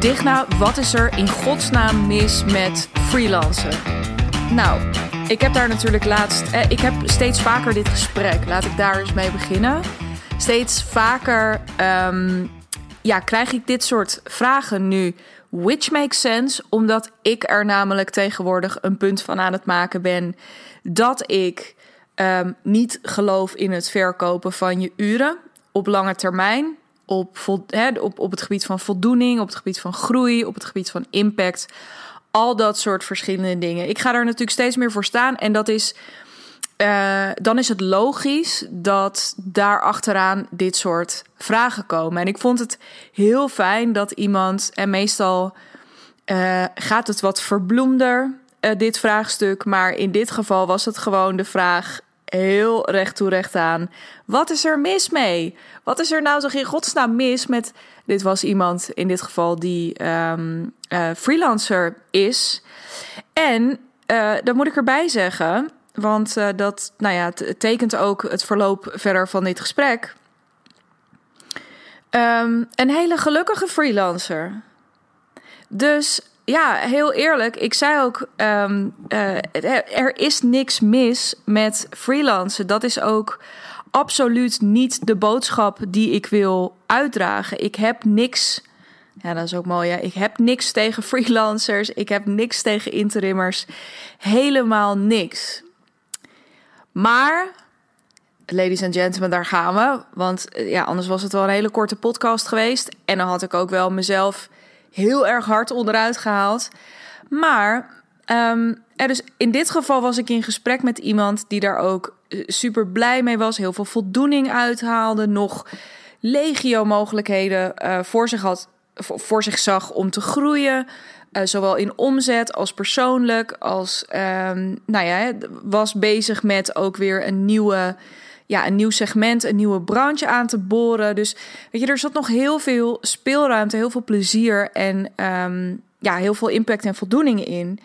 Nou, wat is er in godsnaam mis met freelancen? Nou, ik heb daar natuurlijk laatst. Eh, ik heb steeds vaker dit gesprek. Laat ik daar eens mee beginnen. Steeds vaker ehm, ja, krijg ik dit soort vragen nu. Which makes sense, omdat ik er namelijk tegenwoordig een punt van aan het maken ben dat ik um, niet geloof in het verkopen van je uren op lange termijn. Op, op, op het gebied van voldoening, op het gebied van groei, op het gebied van impact. Al dat soort verschillende dingen. Ik ga daar natuurlijk steeds meer voor staan. En dat is. Uh, dan is het logisch dat daar achteraan dit soort vragen komen. En ik vond het heel fijn dat iemand, en meestal uh, gaat het wat verbloemder, uh, dit vraagstuk. Maar in dit geval was het gewoon de vraag: heel recht toe recht aan. Wat is er mis mee? Wat is er nou toch in godsnaam mis met... Dit was iemand in dit geval die um, uh, freelancer is. En uh, dan moet ik erbij zeggen... Want uh, dat nou ja, het tekent ook het verloop verder van dit gesprek. Um, een hele gelukkige freelancer. Dus ja, heel eerlijk. Ik zei ook, um, er is niks mis met freelancen. Dat is ook absoluut niet de boodschap die ik wil uitdragen. Ik heb niks. Ja, dat is ook mooi. Hè? Ik heb niks tegen freelancers. Ik heb niks tegen interimmers. Helemaal niks. Maar, ladies and gentlemen, daar gaan we. Want ja, anders was het wel een hele korte podcast geweest. En dan had ik ook wel mezelf heel erg hard onderuit gehaald. Maar um, er dus in dit geval was ik in gesprek met iemand die daar ook eh, super blij mee was, heel veel voldoening uithaalde, nog legio mogelijkheden uh, voor zich had, voor zich zag om te groeien. Uh, zowel in omzet als persoonlijk, als um, nou ja, was bezig met ook weer een nieuwe ja, een nieuw segment, een nieuwe branche aan te boren. Dus weet je, er zat nog heel veel speelruimte, heel veel plezier en um, ja, heel veel impact en voldoening in.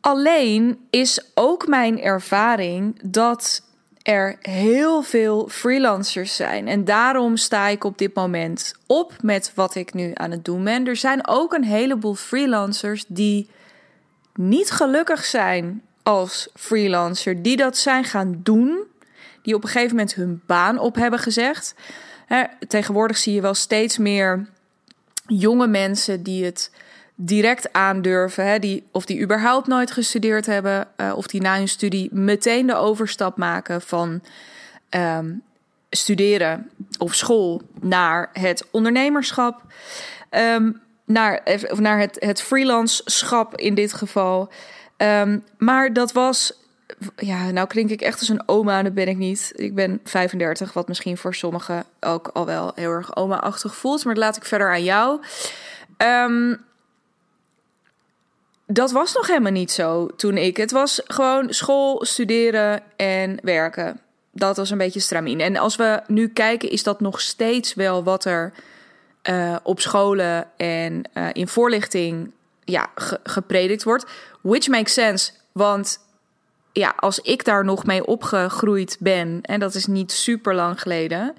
Alleen is ook mijn ervaring dat er heel veel freelancers zijn. En daarom sta ik op dit moment op met wat ik nu aan het doen ben. Er zijn ook een heleboel freelancers die niet gelukkig zijn als freelancer, die dat zijn gaan doen die op een gegeven moment hun baan op hebben gezegd. tegenwoordig zie je wel steeds meer jonge mensen die het direct aandurven, die, of die überhaupt nooit gestudeerd hebben, uh, of die na hun studie meteen de overstap maken van um, studeren op school naar het ondernemerschap, um, naar, of naar het, het freelanceschap in dit geval. Um, maar dat was ja, nou klink ik echt als een oma, dat ben ik niet. Ik ben 35, wat misschien voor sommigen ook al wel heel erg oma-achtig voelt. Maar dat laat ik verder aan jou. Um, dat was nog helemaal niet zo toen ik. Het was gewoon school, studeren en werken. Dat was een beetje stramien. En als we nu kijken, is dat nog steeds wel wat er uh, op scholen en uh, in voorlichting ja, ge gepredikt wordt. Which makes sense, want ja, als ik daar nog mee opgegroeid ben, en dat is niet super lang geleden.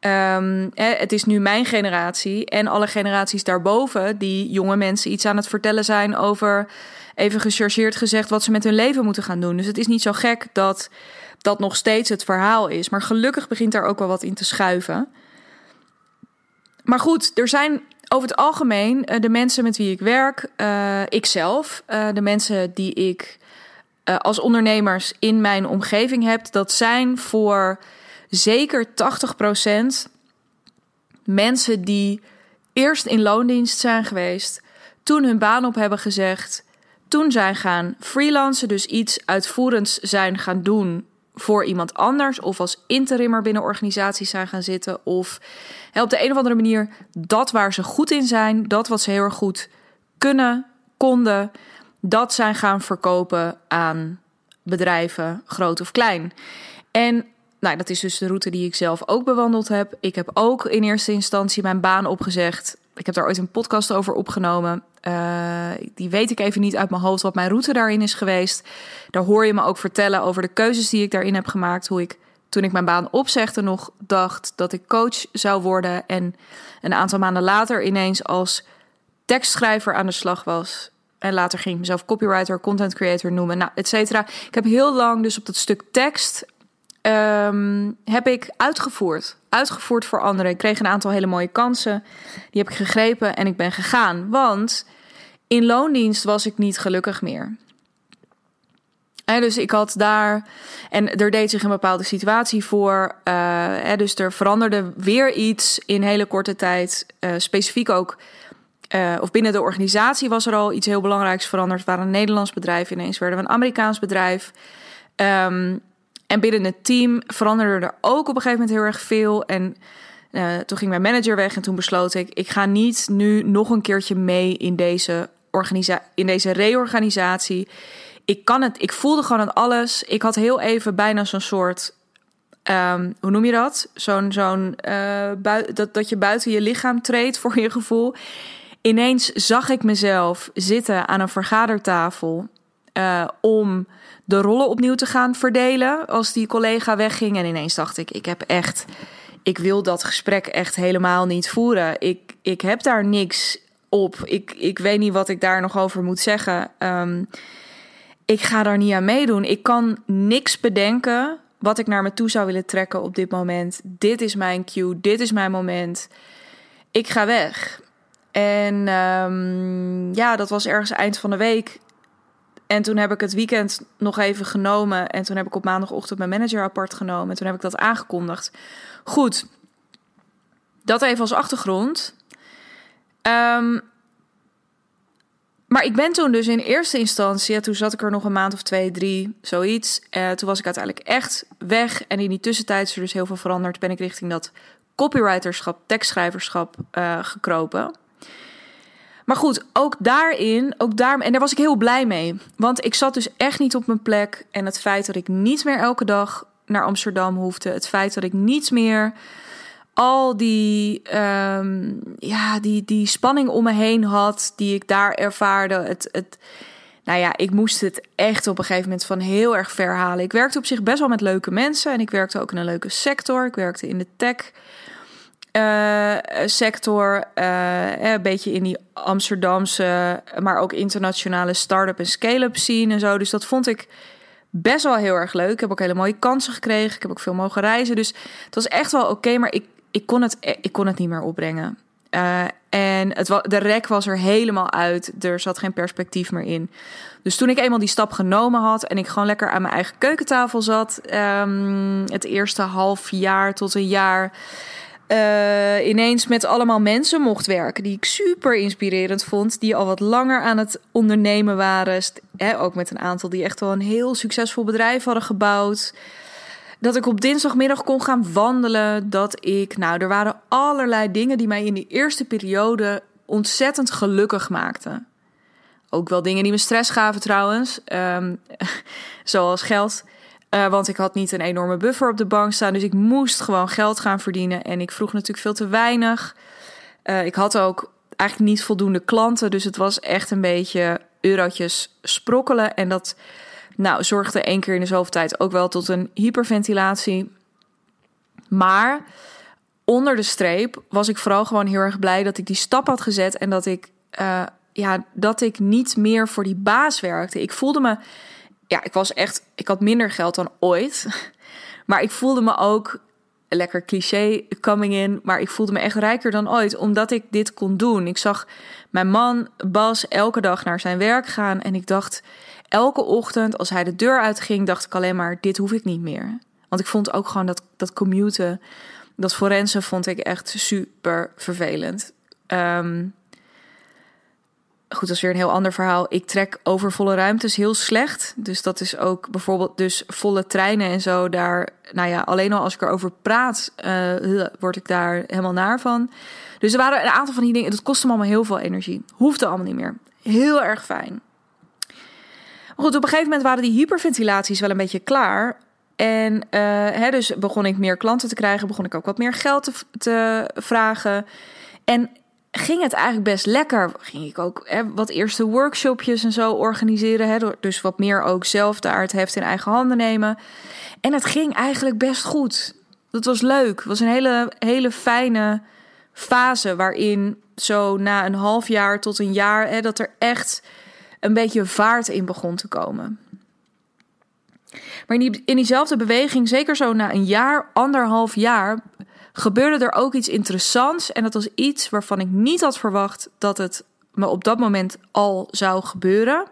Um, het is nu mijn generatie en alle generaties daarboven, die jonge mensen iets aan het vertellen zijn over, even gechargeerd gezegd, wat ze met hun leven moeten gaan doen. Dus het is niet zo gek dat dat nog steeds het verhaal is. Maar gelukkig begint daar ook wel wat in te schuiven. Maar goed, er zijn over het algemeen eh, de mensen met wie ik werk, uh, ikzelf, uh, de mensen die ik uh, als ondernemers in mijn omgeving hebt, dat zijn voor zeker 80% mensen die eerst in loondienst zijn geweest, toen hun baan op hebben gezegd, toen zijn gaan freelancen, dus iets uitvoerends zijn gaan doen voor iemand anders, of als interimmer binnen organisaties zijn gaan zitten, of op de een of andere manier dat waar ze goed in zijn, dat wat ze heel erg goed kunnen, konden, dat zijn gaan verkopen aan bedrijven, groot of klein. En nou, dat is dus de route die ik zelf ook bewandeld heb. Ik heb ook in eerste instantie mijn baan opgezegd. Ik heb daar ooit een podcast over opgenomen. Uh, die weet ik even niet uit mijn hoofd wat mijn route daarin is geweest. Daar hoor je me ook vertellen over de keuzes die ik daarin heb gemaakt. Hoe ik toen ik mijn baan opzegde nog dacht dat ik coach zou worden. En een aantal maanden later ineens als tekstschrijver aan de slag was. Later ging ik mezelf copywriter, content creator noemen, nou, et cetera. Ik heb heel lang dus op dat stuk tekst ehm, heb ik uitgevoerd. Uitgevoerd voor anderen. Ik kreeg een aantal hele mooie kansen. Die heb ik gegrepen en ik ben gegaan. Want in loondienst was ik niet gelukkig meer. En dus ik had daar. En er deed zich een bepaalde situatie voor. Uh, dus er veranderde weer iets in hele korte tijd. Uh, specifiek ook. Uh, of binnen de organisatie was er al iets heel belangrijks veranderd. Waren een Nederlands bedrijf, ineens werden we een Amerikaans bedrijf. Um, en binnen het team veranderde er ook op een gegeven moment heel erg veel. En toen ging mijn manager weg en toen besloot ik: ik ga niet nu nog een keertje mee in deze, in deze reorganisatie ik kan het, ik voelde gewoon aan alles. Ik had heel even bijna zo'n soort, um, hoe noem je dat? Zo'n, zo'n, uh, dat, dat je buiten je lichaam treedt voor je gevoel. Ineens zag ik mezelf zitten aan een vergadertafel uh, om de rollen opnieuw te gaan verdelen als die collega wegging. En ineens dacht ik, ik heb echt, ik wil dat gesprek echt helemaal niet voeren. Ik, ik heb daar niks op. Ik, ik weet niet wat ik daar nog over moet zeggen. Um, ik ga daar niet aan meedoen. Ik kan niks bedenken wat ik naar me toe zou willen trekken op dit moment. Dit is mijn cue, dit is mijn moment. Ik ga weg. En um, ja, dat was ergens eind van de week. En toen heb ik het weekend nog even genomen. En toen heb ik op maandagochtend mijn manager apart genomen. En toen heb ik dat aangekondigd. Goed, dat even als achtergrond. Um, maar ik ben toen dus in eerste instantie, toen zat ik er nog een maand of twee, drie, zoiets. Uh, toen was ik uiteindelijk echt weg. En in die tussentijd is er dus heel veel veranderd. Ben ik richting dat copywriterschap, tekstschrijverschap uh, gekropen. Maar goed, ook daarin, ook daar, en daar was ik heel blij mee. Want ik zat dus echt niet op mijn plek. En het feit dat ik niet meer elke dag naar Amsterdam hoefde. Het feit dat ik niet meer al die, um, ja, die, die spanning om me heen had, die ik daar ervaarde. Het, het, nou ja, ik moest het echt op een gegeven moment van heel erg ver halen. Ik werkte op zich best wel met leuke mensen en ik werkte ook in een leuke sector. Ik werkte in de tech. Uh, sector, uh, een beetje in die Amsterdamse, maar ook internationale start-up en scale-up scene en zo. Dus dat vond ik best wel heel erg leuk. Ik heb ook hele mooie kansen gekregen. Ik heb ook veel mogen reizen. Dus het was echt wel oké. maar ik ik kon het, ik kon het niet meer opbrengen. Uh, en het, de rek was er helemaal uit. Er zat geen perspectief meer in. Dus toen ik eenmaal die stap genomen had en ik gewoon lekker aan mijn eigen keukentafel zat, um, het eerste half jaar tot een jaar. Uh, ineens met allemaal mensen mocht werken die ik super inspirerend vond, die al wat langer aan het ondernemen waren. Hè, ook met een aantal die echt wel een heel succesvol bedrijf hadden gebouwd. Dat ik op dinsdagmiddag kon gaan wandelen. Dat ik, nou, er waren allerlei dingen die mij in die eerste periode ontzettend gelukkig maakten. Ook wel dingen die me stress gaven trouwens. Um, zoals geld. Uh, want ik had niet een enorme buffer op de bank staan. Dus ik moest gewoon geld gaan verdienen. En ik vroeg natuurlijk veel te weinig. Uh, ik had ook eigenlijk niet voldoende klanten. Dus het was echt een beetje eurotjes sprokkelen. En dat nou, zorgde één keer in de zoveel tijd ook wel tot een hyperventilatie. Maar onder de streep was ik vooral gewoon heel erg blij dat ik die stap had gezet en dat ik, uh, ja, dat ik niet meer voor die baas werkte. Ik voelde me, ja, ik was echt, ik had minder geld dan ooit. Maar ik voelde me ook, lekker cliché coming in, maar ik voelde me echt rijker dan ooit omdat ik dit kon doen. Ik zag mijn man Bas elke dag naar zijn werk gaan en ik dacht, elke ochtend als hij de deur uitging, dacht ik alleen maar: dit hoef ik niet meer. Want ik vond ook gewoon dat, dat commuten, dat forensen, vond ik echt super vervelend. Um, goed, dat is weer een heel ander verhaal. Ik trek overvolle ruimtes heel slecht. Dus dat is ook bijvoorbeeld dus volle treinen en zo. Daar, nou ja, alleen al als ik erover praat, uh, word ik daar helemaal naar van. Dus er waren een aantal van die dingen. Dat kostte me allemaal heel veel energie. Hoefde allemaal niet meer. Heel erg fijn goed, op een gegeven moment waren die hyperventilaties wel een beetje klaar. En uh, hè, dus begon ik meer klanten te krijgen, begon ik ook wat meer geld te, te vragen. En ging het eigenlijk best lekker. Ging ik ook hè, wat eerste workshopjes en zo organiseren. Hè, dus wat meer ook zelf daar het heft in eigen handen nemen. En het ging eigenlijk best goed. Dat was leuk. Het was een hele, hele fijne fase waarin zo na een half jaar tot een jaar, hè, dat er echt een beetje vaart in begon te komen. Maar in, in diezelfde beweging, zeker zo na een jaar, anderhalf jaar, gebeurde er ook iets interessants. En dat was iets waarvan ik niet had verwacht dat het me op dat moment al zou gebeuren.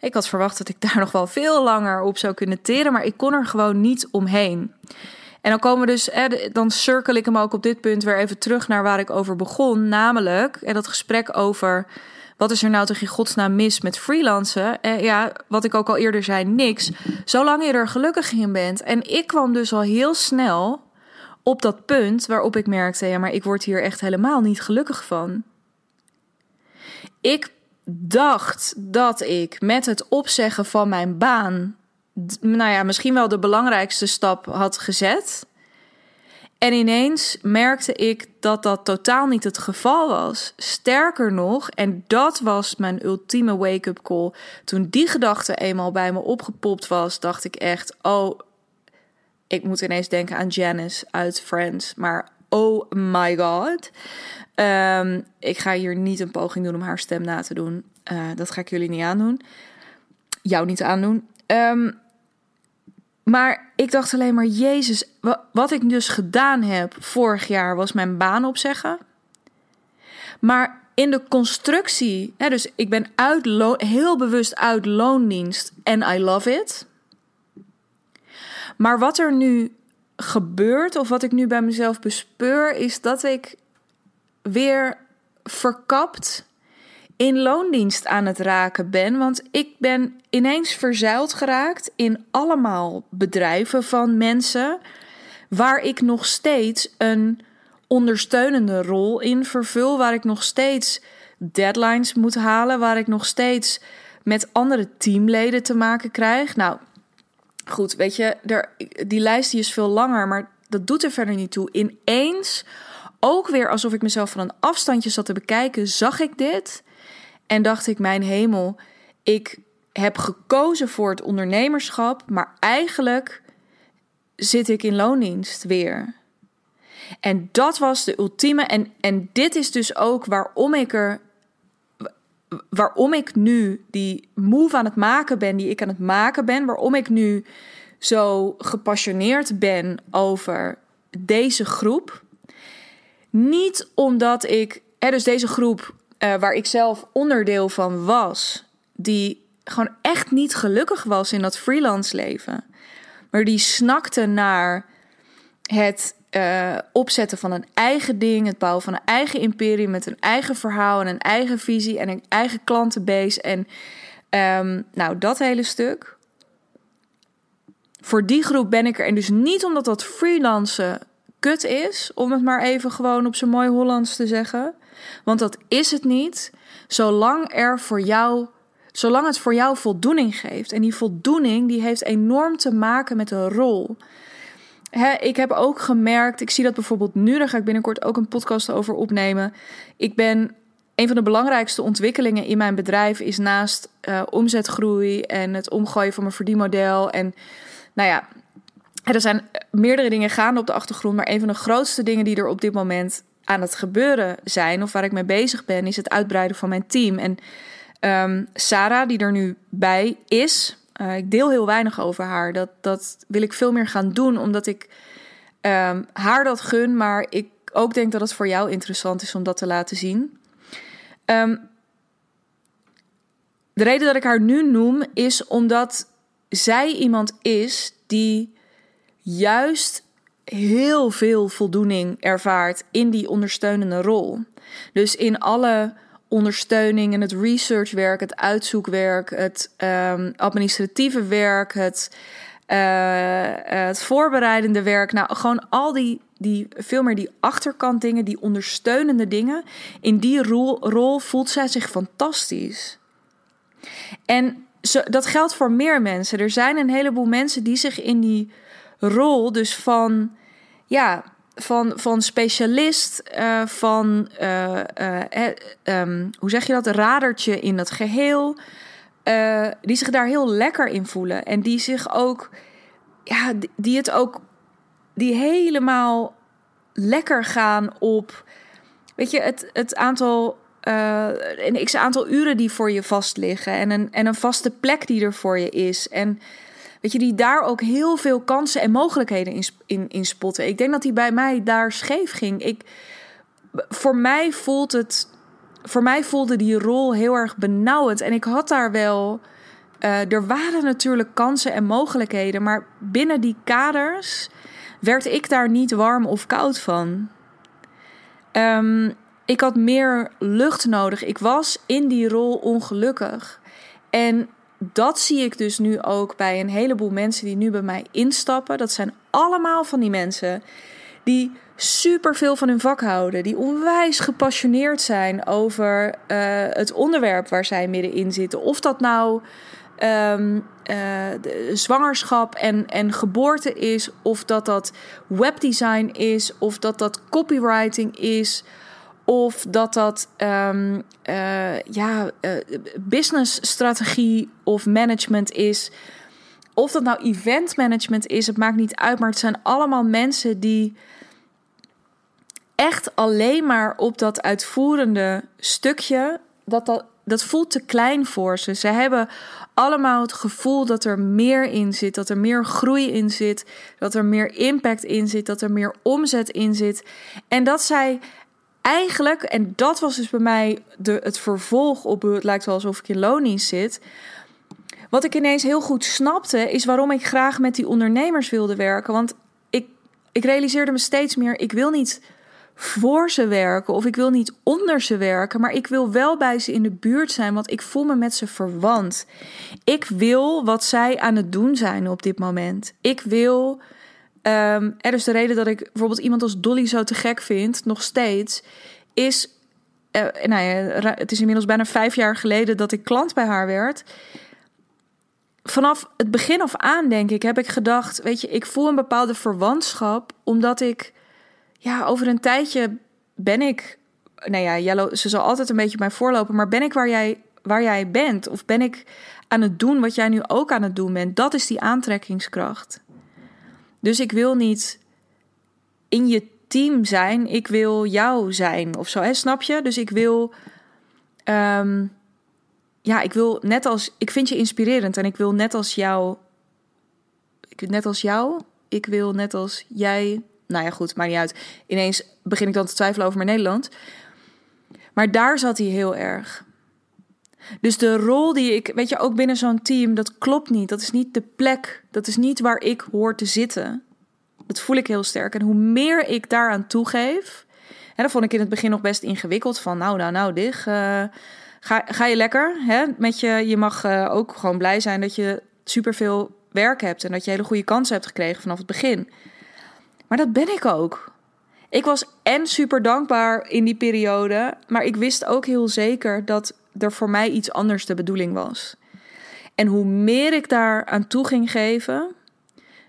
Ik had verwacht dat ik daar nog wel veel langer op zou kunnen teren, maar ik kon er gewoon niet omheen. En dan komen we dus, dan cirkel ik hem ook op dit punt weer even terug naar waar ik over begon. Namelijk dat gesprek over wat is er nou toch in godsnaam mis met freelancen? Eh, ja, wat ik ook al eerder zei, niks. Zolang je er gelukkig in bent. En ik kwam dus al heel snel op dat punt waarop ik merkte: ja, maar ik word hier echt helemaal niet gelukkig van. Ik dacht dat ik met het opzeggen van mijn baan, nou ja, misschien wel de belangrijkste stap had gezet. En ineens merkte ik dat dat totaal niet het geval was. Sterker nog, en dat was mijn ultieme wake-up call. Toen die gedachte eenmaal bij me opgepopt was, dacht ik echt: oh, ik moet ineens denken aan Janice uit Friends. Maar oh my god. Ehm, ik ga hier niet een poging doen om haar stem na te doen. Uh, dat ga ik jullie niet aandoen. Jou niet aandoen. Um, maar ik dacht alleen maar, Jezus, wat ik dus gedaan heb vorig jaar was mijn baan opzeggen. Maar in de constructie, hè, dus ik ben uit heel bewust uit loondienst en I love it. Maar wat er nu gebeurt, of wat ik nu bij mezelf bespeur, is dat ik weer verkapt in loondienst aan het raken ben. Want ik ben ineens verzeild geraakt in allemaal bedrijven van mensen waar ik nog steeds een ondersteunende rol in vervul, waar ik nog steeds deadlines moet halen, waar ik nog steeds met andere teamleden te maken krijg. Nou, goed, weet je, er, die lijst die is veel langer, maar dat doet er verder niet toe. Ineens, ook weer alsof ik mezelf van een afstandje zat te bekijken, zag ik dit en dacht ik, mijn hemel, ik heb gekozen voor het ondernemerschap, maar eigenlijk zit ik in loondienst weer. En dat was de ultieme. En, en dit is dus ook waarom ik er. Waarom ik nu die move aan het maken ben, die ik aan het maken ben. Waarom ik nu zo gepassioneerd ben over deze groep. Niet omdat ik. Dus deze groep uh, waar ik zelf onderdeel van was, die gewoon echt niet gelukkig was in dat freelance leven. Maar die snakte naar het uh, opzetten van een eigen ding, het bouwen van een eigen imperium met een eigen verhaal en een eigen visie en een eigen klantenbase. En um, nou, dat hele stuk. Voor die groep ben ik er. En dus niet omdat dat freelancen kut is, om het maar even gewoon op zijn mooi Hollands te zeggen. Want dat is het niet, zolang er voor jou, zolang het voor jou voldoening geeft. En die voldoening die heeft enorm te maken met een rol. Ik heb ook gemerkt, ik zie dat bijvoorbeeld nu, daar ga ik binnenkort ook een podcast over opnemen. Ik ben een van de belangrijkste ontwikkelingen in mijn bedrijf is naast uh, omzetgroei en het omgooien van mijn verdienmodel. En nou ja, er zijn meerdere dingen gaande op de achtergrond, maar een van de grootste dingen die er op dit moment aan het gebeuren zijn, of waar ik mee bezig ben, is het uitbreiden van mijn team. En um, Sarah, die er nu bij is, uh, ik deel heel weinig over haar. Dat, dat wil ik veel meer gaan doen, omdat ik um, haar dat gun, maar ik ook denk dat het voor jou interessant is om dat te laten zien. Um, de reden dat ik haar nu noem is omdat zij iemand is die juist heel veel voldoening ervaart in die ondersteunende rol. Dus in alle ondersteuning en het researchwerk, het uitzoekwerk, het um, administratieve werk, het, uh, het voorbereidende werk. Nou, gewoon al die, die, veel meer die achterkant dingen, die ondersteunende dingen. In die rol, rol voelt zij zich fantastisch. En zo, dat geldt voor meer mensen. Er zijn een heleboel mensen die zich in die rol dus van, ja, van, van specialist, uh, van, uh, uh, um, hoe zeg je dat, radertje in dat geheel, die zich daar heel lekker in voelen. En die zich ook, ja, die het ook, die helemaal lekker gaan op weet je, het, het aantal. Uh, een x aantal uren die voor je vast liggen. En een, en een vaste plek die er voor je is. En weet je, die daar ook heel veel kansen en mogelijkheden in, in, spotten. Ik denk dat die bij mij daar scheef ging. Ik, voor mij voelt het. Voor mij voelde die rol heel erg benauwend. En ik had daar wel. Uh, er waren natuurlijk kansen en mogelijkheden. Maar binnen die kaders werd ik daar niet warm of koud van. Um, ik had meer lucht nodig. Ik was in die rol ongelukkig. En dat zie ik dus nu ook bij een heleboel mensen die nu bij mij instappen. Dat zijn allemaal van die mensen die super veel van hun vak houden, die onwijs gepassioneerd zijn over uh, het onderwerp waar zij middenin zitten. Of dat nou um, zwangerschap en, en geboorte is, of dat dat webdesign is, of dat dat copywriting is, of dat dat um, uh, ja, uh, businessstrategie of management is. Of dat nou event management is, het maakt niet uit, maar het zijn allemaal mensen die echt alleen maar op dat uitvoerende stukje, dat, dat, dat voelt te klein voor ze. Ze hebben allemaal het gevoel dat er meer in zit, dat er meer groei in zit, dat er meer impact in zit, dat er meer omzet in zit. En dat zij eigenlijk, en dat was dus bij mij de, het vervolg op het lijkt wel alsof ik in lonies zit. Wat ik ineens heel goed snapte, is waarom ik graag met die ondernemers wilde werken. Want ik, ik realiseerde me steeds meer, ik wil niet voor ze werken of ik wil niet onder ze werken, maar ik wil wel bij ze in de buurt zijn, want ik voel me met ze verwant. Ik wil wat zij aan het doen zijn op dit moment. Ik wil. Um, er is de reden dat ik bijvoorbeeld iemand als Dolly zo te gek vind, nog steeds, is. Uh, nou ja, het is inmiddels bijna vijf jaar geleden dat ik klant bij haar werd. Vanaf het begin af aan, denk ik, heb ik gedacht: Weet je, ik voel een bepaalde verwantschap, omdat ik ja, over een tijdje ben ik. Nou ja, Jello, ze zal altijd een beetje mij voorlopen. Maar ben ik waar jij, waar jij bent? Of ben ik aan het doen wat jij nu ook aan het doen bent? Dat is die aantrekkingskracht. Dus ik wil niet in je team zijn. Ik wil jou zijn of zo. Hè? Snap je? Dus ik wil. Um, ja, ik wil net als. Ik vind je inspirerend en ik wil net als jou. Ik, net als jou. Ik wil net als jij nou ja, goed, maakt niet uit. Ineens begin ik dan te twijfelen over mijn Nederland. Maar daar zat hij heel erg. Dus de rol die ik, weet je, ook binnen zo'n team, dat klopt niet. Dat is niet de plek. Dat is niet waar ik hoor te zitten. Dat voel ik heel sterk. En hoe meer ik daaraan toegeef. En dat vond ik in het begin nog best ingewikkeld. Van nou, nou, nou, dit. Uh, ga, ga je lekker hè, met je. Je mag uh, ook gewoon blij zijn dat je superveel werk hebt. En dat je hele goede kansen hebt gekregen vanaf het begin. Maar dat ben ik ook. Ik was en super dankbaar in die periode, maar ik wist ook heel zeker dat er voor mij iets anders de bedoeling was. En hoe meer ik daar aan toe ging geven,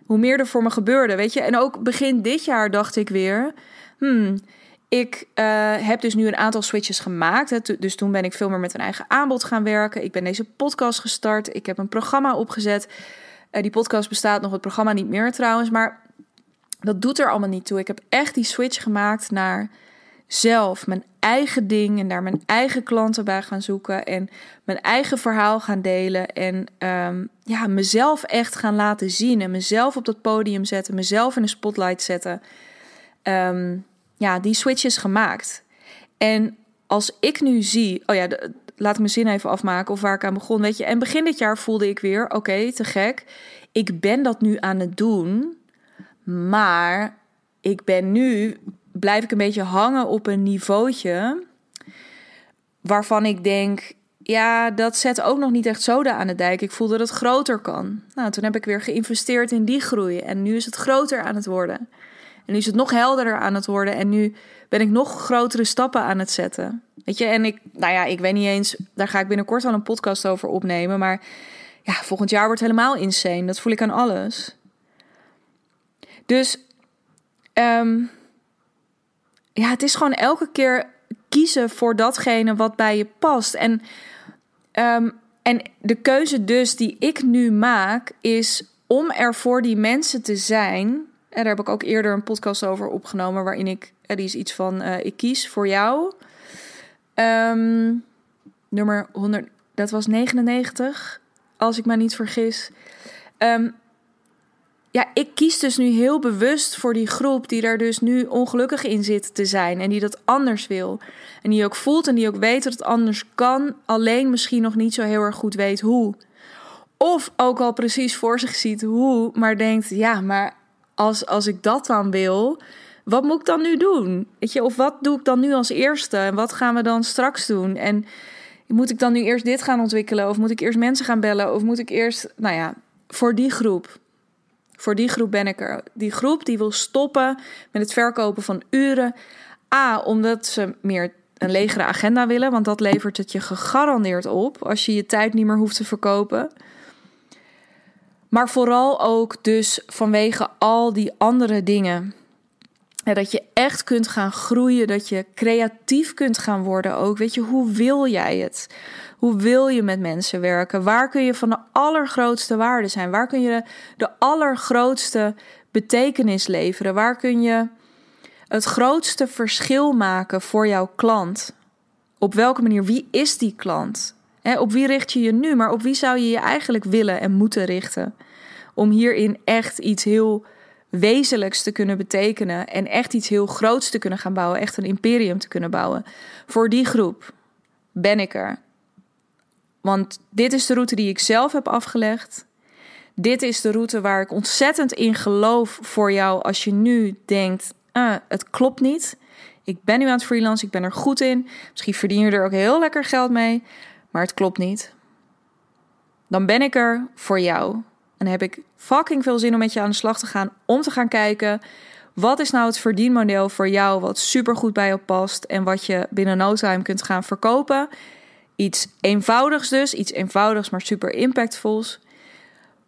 hoe meer er voor me gebeurde, weet je. En ook begin dit jaar dacht ik weer, hmm, ik uh, heb dus nu een aantal switches gemaakt. Dus toen ben ik veel meer met een eigen aanbod gaan werken. Ik ben deze podcast gestart. Ik heb een programma opgezet. Uh, die podcast bestaat nog, het programma niet meer trouwens. Maar dat doet er allemaal niet toe. Ik heb echt die switch gemaakt naar zelf, mijn eigen ding en daar mijn eigen klanten bij gaan zoeken en mijn eigen verhaal gaan delen en um, ja, mezelf echt gaan laten zien en mezelf op dat podium zetten, mezelf in de spotlight zetten. Um, ja, die switch is gemaakt. En als ik nu zie, oh ja, laat ik mijn zin even afmaken of waar ik aan begon, weet je. En begin dit jaar voelde ik weer, oké, te gek. Ik ben dat nu aan het doen maar ik ben nu, blijf ik een beetje hangen op een niveautje waarvan ik denk, ja, dat zet ook nog niet echt zoden aan de dijk. Ik voel dat het groter kan. Nou, toen heb ik weer geïnvesteerd in die groei en nu is het groter aan het worden. En nu is het nog helderder aan het worden en nu ben ik nog grotere stappen aan het zetten. Weet je, en ik, nou ja, ik weet niet eens, daar ga ik binnenkort wel een podcast over opnemen, maar ja, volgend jaar wordt helemaal insane. Dat voel ik aan alles. Dus um, ja, het is gewoon elke keer kiezen voor datgene wat bij je past. En, um, en de keuze dus die ik nu maak is om er voor die mensen te zijn. En daar heb ik ook eerder een podcast over opgenomen, waarin ik, die is iets van, ik kies voor jou. Ehm, nummer 100, dat was 99, als ik me niet vergis. Um, ja, ik kies dus nu heel bewust voor die groep die daar dus nu ongelukkig in zit te zijn en die dat anders wil. En die ook voelt en die ook weet dat het anders kan, alleen misschien nog niet zo heel erg goed weet hoe. Of ook al precies voor zich ziet hoe, maar denkt: ja, maar als, als ik dat dan wil, wat moet ik dan nu doen? Weet je, of wat doe ik dan nu als eerste? En wat gaan we dan straks doen? En moet ik dan nu eerst dit gaan ontwikkelen? Of moet ik eerst mensen gaan bellen? Of moet ik eerst, nou ja, voor die groep. Voor die groep ben ik er. Die groep die wil stoppen met het verkopen van uren. A, omdat ze meer een legere agenda willen, want dat levert het je gegarandeerd op als je je tijd niet meer hoeft te verkopen. Maar vooral ook dus vanwege al die andere dingen. dat je echt kunt gaan groeien, dat je creatief kunt gaan worden ook. Weet je, hoe wil jij het? Hoe wil je met mensen werken? Waar kun je van de allergrootste waarde zijn? Waar kun je de allergrootste betekenis leveren? Waar kun je het grootste verschil maken voor jouw klant? Op welke manier? Wie is die klant? op wie richt je je nu? Maar op wie zou je je eigenlijk willen en moeten richten? Om hierin echt iets heel wezenlijks te kunnen betekenen en echt iets heel groots te kunnen gaan bouwen, echt een imperium te kunnen bouwen. Voor die groep ben ik er. Want dit is de route die ik zelf heb afgelegd. Dit is de route waar ik ontzettend in geloof voor jou als je nu denkt: ah, het klopt niet. Ik ben nu aan het freelancen, ik ben er goed in. Misschien verdien je er ook heel lekker geld mee, maar het klopt niet. Dan ben ik er voor jou. En heb ik fucking veel zin om met je aan de slag te gaan. Om te gaan kijken. Wat is nou het verdienmodel voor jou wat super goed bij je past. En wat je binnen no time kunt gaan verkopen. Iets eenvoudigs dus, iets eenvoudigs maar super impactvols.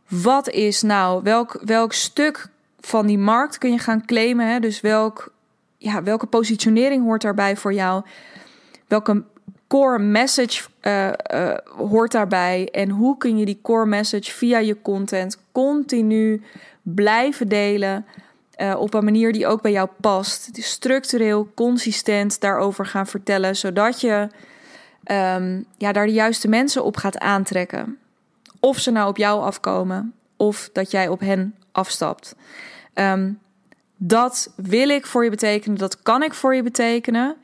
Wat is nou, welk, welk stuk van die markt kun je gaan claimen? Hè? Dus welk, ja, welke positionering hoort daarbij voor jou? Welke core message uh, uh, hoort daarbij? En hoe kun je die core message via je content continu blijven delen? Uh, op een manier die ook bij jou past. Structureel, consistent daarover gaan vertellen, zodat je um, ja, daar de juiste mensen op gaat aantrekken. Of ze nou op jou afkomen, of dat jij op hen afstapt. Um, dat wil ik voor je betekenen, dat kan ik voor je betekenen.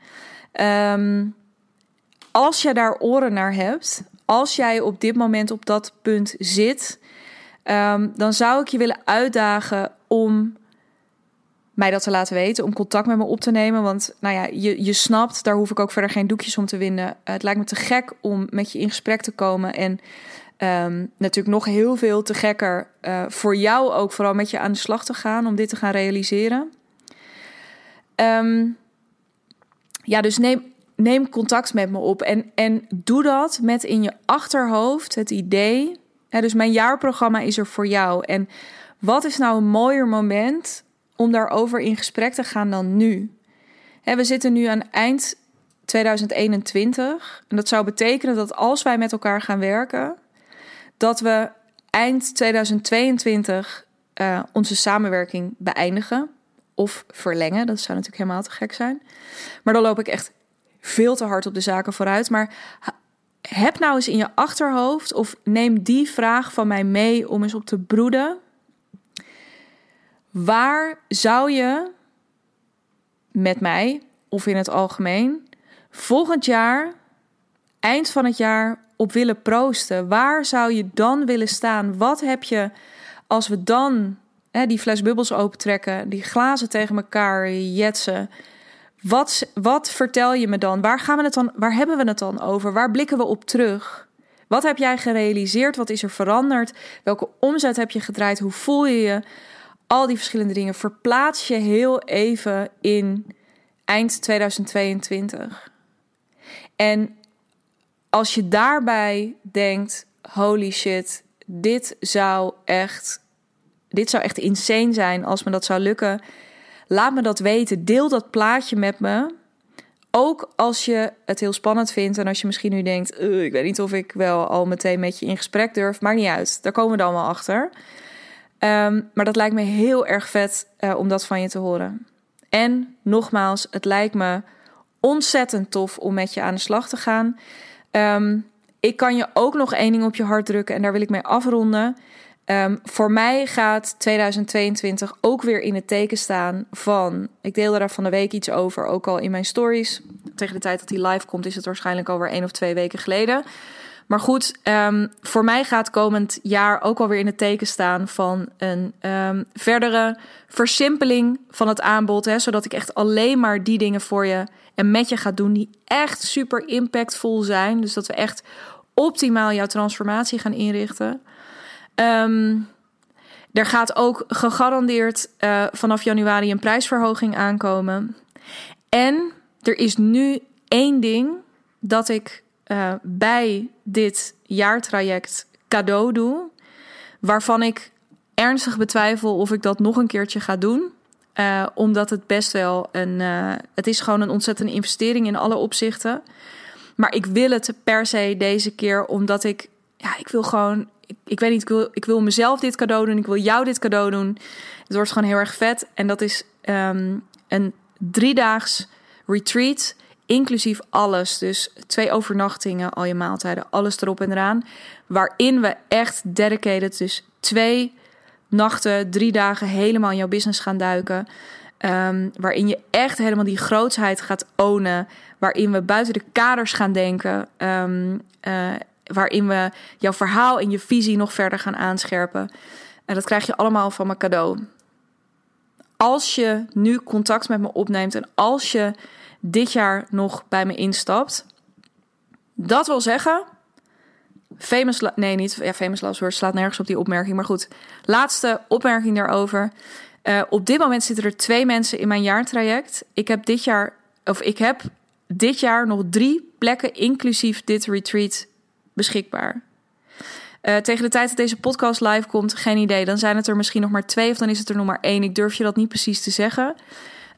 Um, als je daar oren naar hebt, als jij op dit moment op dat punt zit, dan zou ik je willen uitdagen om mij dat te laten weten, om contact met me op te nemen. Want nou ja, je, je snapt, daar hoef ik ook verder geen doekjes om te winden. het lijkt me te gek om met je in gesprek te komen. En um, natuurlijk nog heel veel te gekker uh, voor jou ook, vooral met je aan de slag te gaan om dit te gaan realiseren. Um, ja, dus neem, neem contact met me op en, en doe dat met in je achterhoofd het idee. Dus mijn jaarprogramma is er voor jou. En wat is nou een mooier moment om daarover in gesprek te gaan dan nu. we zitten nu aan eind 2021. En dat zou betekenen dat als wij met elkaar gaan werken, dat we eind 2022 uh, eh, onze samenwerking beëindigen of verlengen. Dat zou natuurlijk helemaal te gek zijn. Maar dan loop ik echt veel te hard op de zaken vooruit. Maar heb nou eens in je achterhoofd of neem die vraag van mij mee om eens op te broeden Waar zou je met mij of in het algemeen volgend jaar, eind van het jaar, op willen proosten? Waar zou je dan willen staan? Wat heb je als we dan hè, die fles bubbels opentrekken, die glazen tegen elkaar jetsen? Wat, wat vertel je me dan? Waar, gaan we het dan? waar hebben we het dan over? Waar blikken we op terug? Wat heb jij gerealiseerd? Wat is er veranderd? Welke omzet heb je gedraaid? Hoe voel je je? Al die verschillende dingen. Verplaats je heel even in eind 2022. En als je daarbij denkt: holy shit, dit zou echt. Dit zou echt insane zijn als me dat zou lukken. Laat me dat weten. Deel dat plaatje met me. Ook als je het heel spannend vindt en als je misschien nu denkt: ik weet niet of ik wel al meteen met je in gesprek durf. Maakt niet uit. Daar komen we dan wel achter. Ehm, maar dat lijkt me heel erg vet uh, om dat van je te horen. En nogmaals, het lijkt me ontzettend tof om met je aan de slag te gaan. Ehm, ik kan je ook nog één ding op je hart drukken en daar wil ik mee afronden. Um, voor mij gaat 2022 ook weer in het teken staan van. Ik deelde daar van de week iets over, ook al in mijn stories. Tegen de tijd dat die live komt, is het waarschijnlijk alweer één of twee weken geleden. Maar goed, um, voor mij gaat komend jaar ook alweer in het teken staan van een um, verdere versimpeling van het aanbod. Hè, zodat ik echt alleen maar die dingen voor je en met je ga doen die echt super impactvol zijn. Dus dat we echt optimaal jouw transformatie gaan inrichten. Um, er gaat ook gegarandeerd uh, vanaf januari een prijsverhoging aankomen. En er is nu één ding dat ik uh, bij dit jaartraject cadeau doe, waarvan ik ernstig betwijfel of ik dat nog een keertje ga doen. Uh, omdat het best wel een. Uh, het is gewoon een ontzettende investering in alle opzichten. Maar ik wil het per se deze keer, omdat ik. Ja, ik wil gewoon. Ik, weet niet, ik wil, ik wil mezelf dit cadeau doen. Ik wil jou dit cadeau doen. Het wordt gewoon heel erg vet. En dat is um, een driedaags retreat inclusief alles. Dus twee overnachtingen, al je maaltijden, alles erop en eraan. Waarin we echt dedicated, dus twee nachten, drie dagen helemaal in jouw business gaan duiken. Um, waarin je echt helemaal die grootsheid gaat ownen. Waarin we buiten de kaders gaan denken. Um, uh, waarin we jouw verhaal en je visie nog verder gaan aanscherpen. En dat krijg je allemaal van mijn cadeau. Als je nu contact met me opneemt en als je dit jaar nog bij me instapt. Dat wil zeggen, famous, nee niet, ja, famous last word slaat nergens op die opmerking, maar goed. Laatste opmerking daarover. Uh, op dit moment zitten er twee mensen in mijn jaartraject. Ik heb dit jaar, of ik heb dit jaar nog drie plekken, inclusief dit retreat, beschikbaar. Uh, tegen de tijd dat deze podcast live komt, geen idee. Dan zijn het er misschien nog maar twee of dan is het er nog maar één. Ik durf je dat niet precies te zeggen.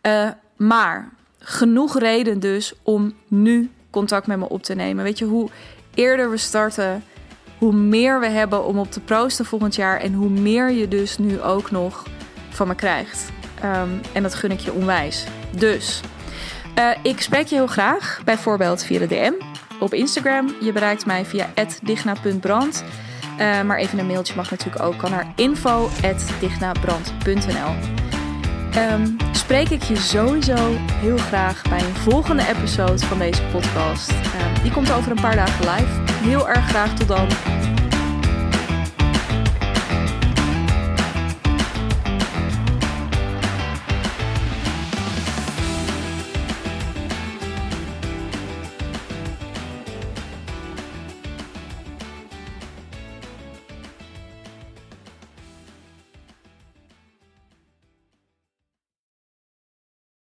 Uh, maar genoeg reden dus om nu contact met me op te nemen. Weet je, hoe eerder we starten, hoe meer we hebben om op te proosten volgend jaar. En hoe meer je dus nu ook nog van me krijgt. Um, en dat gun ik je onwijs. Dus, uh, ik spreek je heel graag, bijvoorbeeld via de DM op Instagram. Je bereikt mij via digna.brand. Uh, maar even een mailtje mag natuurlijk ook. Kan naar info.dignabrand.nl um, spreek ik je sowieso heel graag bij een volgende episode van deze podcast. Um, die komt over een paar dagen live. Heel erg graag tot dan.